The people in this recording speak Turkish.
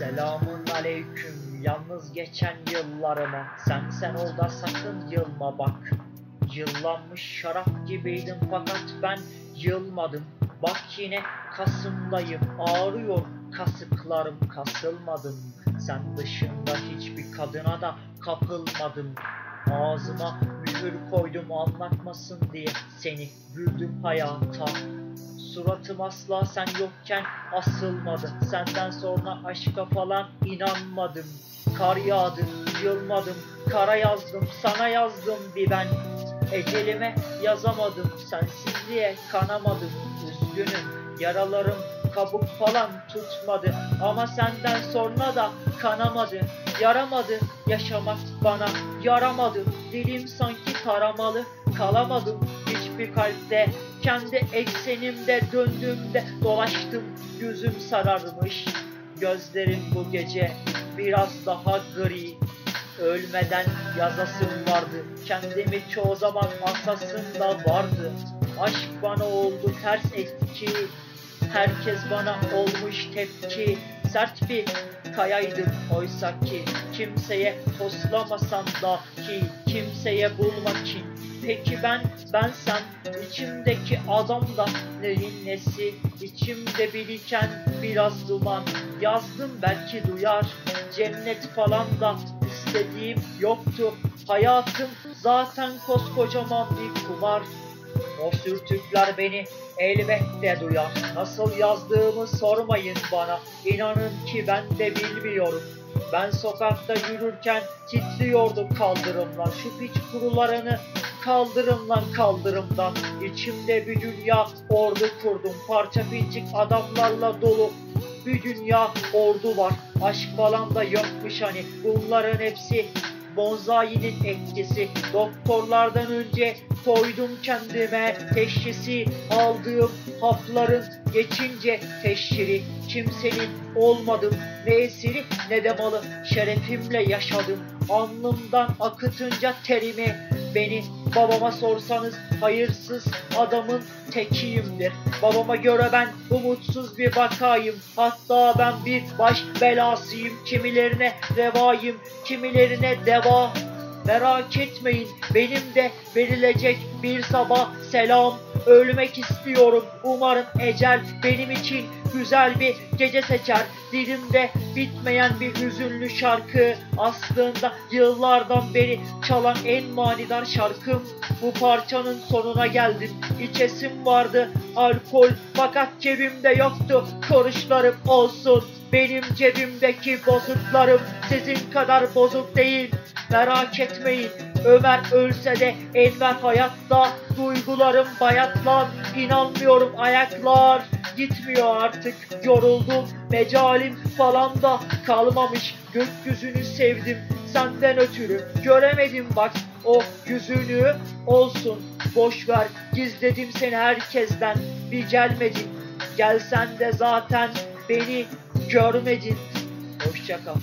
Selamun aleyküm yalnız geçen yıllarıma. Sen sen ol sakın yılma bak. Yıllanmış şarap gibiydim fakat ben yılmadım. Bak yine Kasım'dayım ağrıyor kasıklarım. Kasılmadım Sen dışında hiçbir kadına da kapılmadım. Ağzıma mühür koydum anlatmasın diye seni güldüm hayata Suratım asla sen yokken asılmadı. Senden sonra aşka falan inanmadım. Kar yağdı, yılmadım. Kara yazdım, sana yazdım bir ben. Ecelime yazamadım Sensizliğe kanamadım. Üzgünüm, yaralarım kabuk falan tutmadı. Ama senden sonra da kanamadı Yaramadı. Yaşamak bana Yaramadı. Dilim sanki taramalı Kalamadım. Hiçbir kalpte Kendi eksenimde döndüğümde dolaştım Yüzüm sararmış. Gözlerim bu gece biraz daha gri. Ölmeden yazasım vardı. Kendimi çoğu zaman asasım da vardı. Aşk bana oldu ters etki. Herkes bana olmuş tepki Sert bir kayaydım oysa ki Kimseye toslamasam dahi Kimseye bulmak için Peki ben, bensem içimdeki adam da neyin nesi? İçimde biriken biraz duman. Yazdım belki duyar Cennet falan da istediğim yoktu. Hayatım zaten koskocaman bir kumar o sürtükler beni elbette duyar. Nasıl yazdığımı sormayın bana. İnanın ki ben de bilmiyorum. Ben sokakta yürürken titriyordu kaldırımlar. Şu piç kurularını kaldırımdan kaldırımdan. İçimde bir dünya ordu kurdum. Parça pincik adamlarla dolu bir dünya ordu var. Aşk falan da yokmuş hani. Bunların hepsi Bonzai'nin etkisi Doktorlardan önce koydum kendime teşhisi Aldığım hapların geçince teşhiri. Kimsenin olmadım ne esiri ne de malı Şerefimle yaşadım. Alnımdan akıtınca terimi. Beni babama sorsanız hayırsız adamın tekiyimdir. Babama göre ben umutsuz bir vakayım. Hatta ben bir baş belasıyım. Kimilerine revayım kimilerine deva Merak etmeyin benim de verilecek bir sabah selam. Ölmek istiyorum. Umarım ecel benim için güzel bir gece seçer. Dilimde bitmeyen bir hüzünlü şarkı. Aslında yıllardan beri çalan en manidar şarkım. Bu parçanın sonuna geldim. İçesim vardı alkol. Fakat cebimde yoktu Kuruşlarım olsun. Benim cebimdeki bozuklarım sizin kadar bozuk değil Merak etmeyin Ömer ölse de Enver hayatta Duygularım bayatlar. İnanmıyorum ayaklar Gitmiyor artık yoruldum Mecalim falan da kalmamış. Gökyüzünü sevdim senden ötürü Göremedim. Bak o yüzünü olsun Boş ver gizledim seni herkesten. Bir gelmedin Gelsen de zaten beni görmedin. Hoşça kal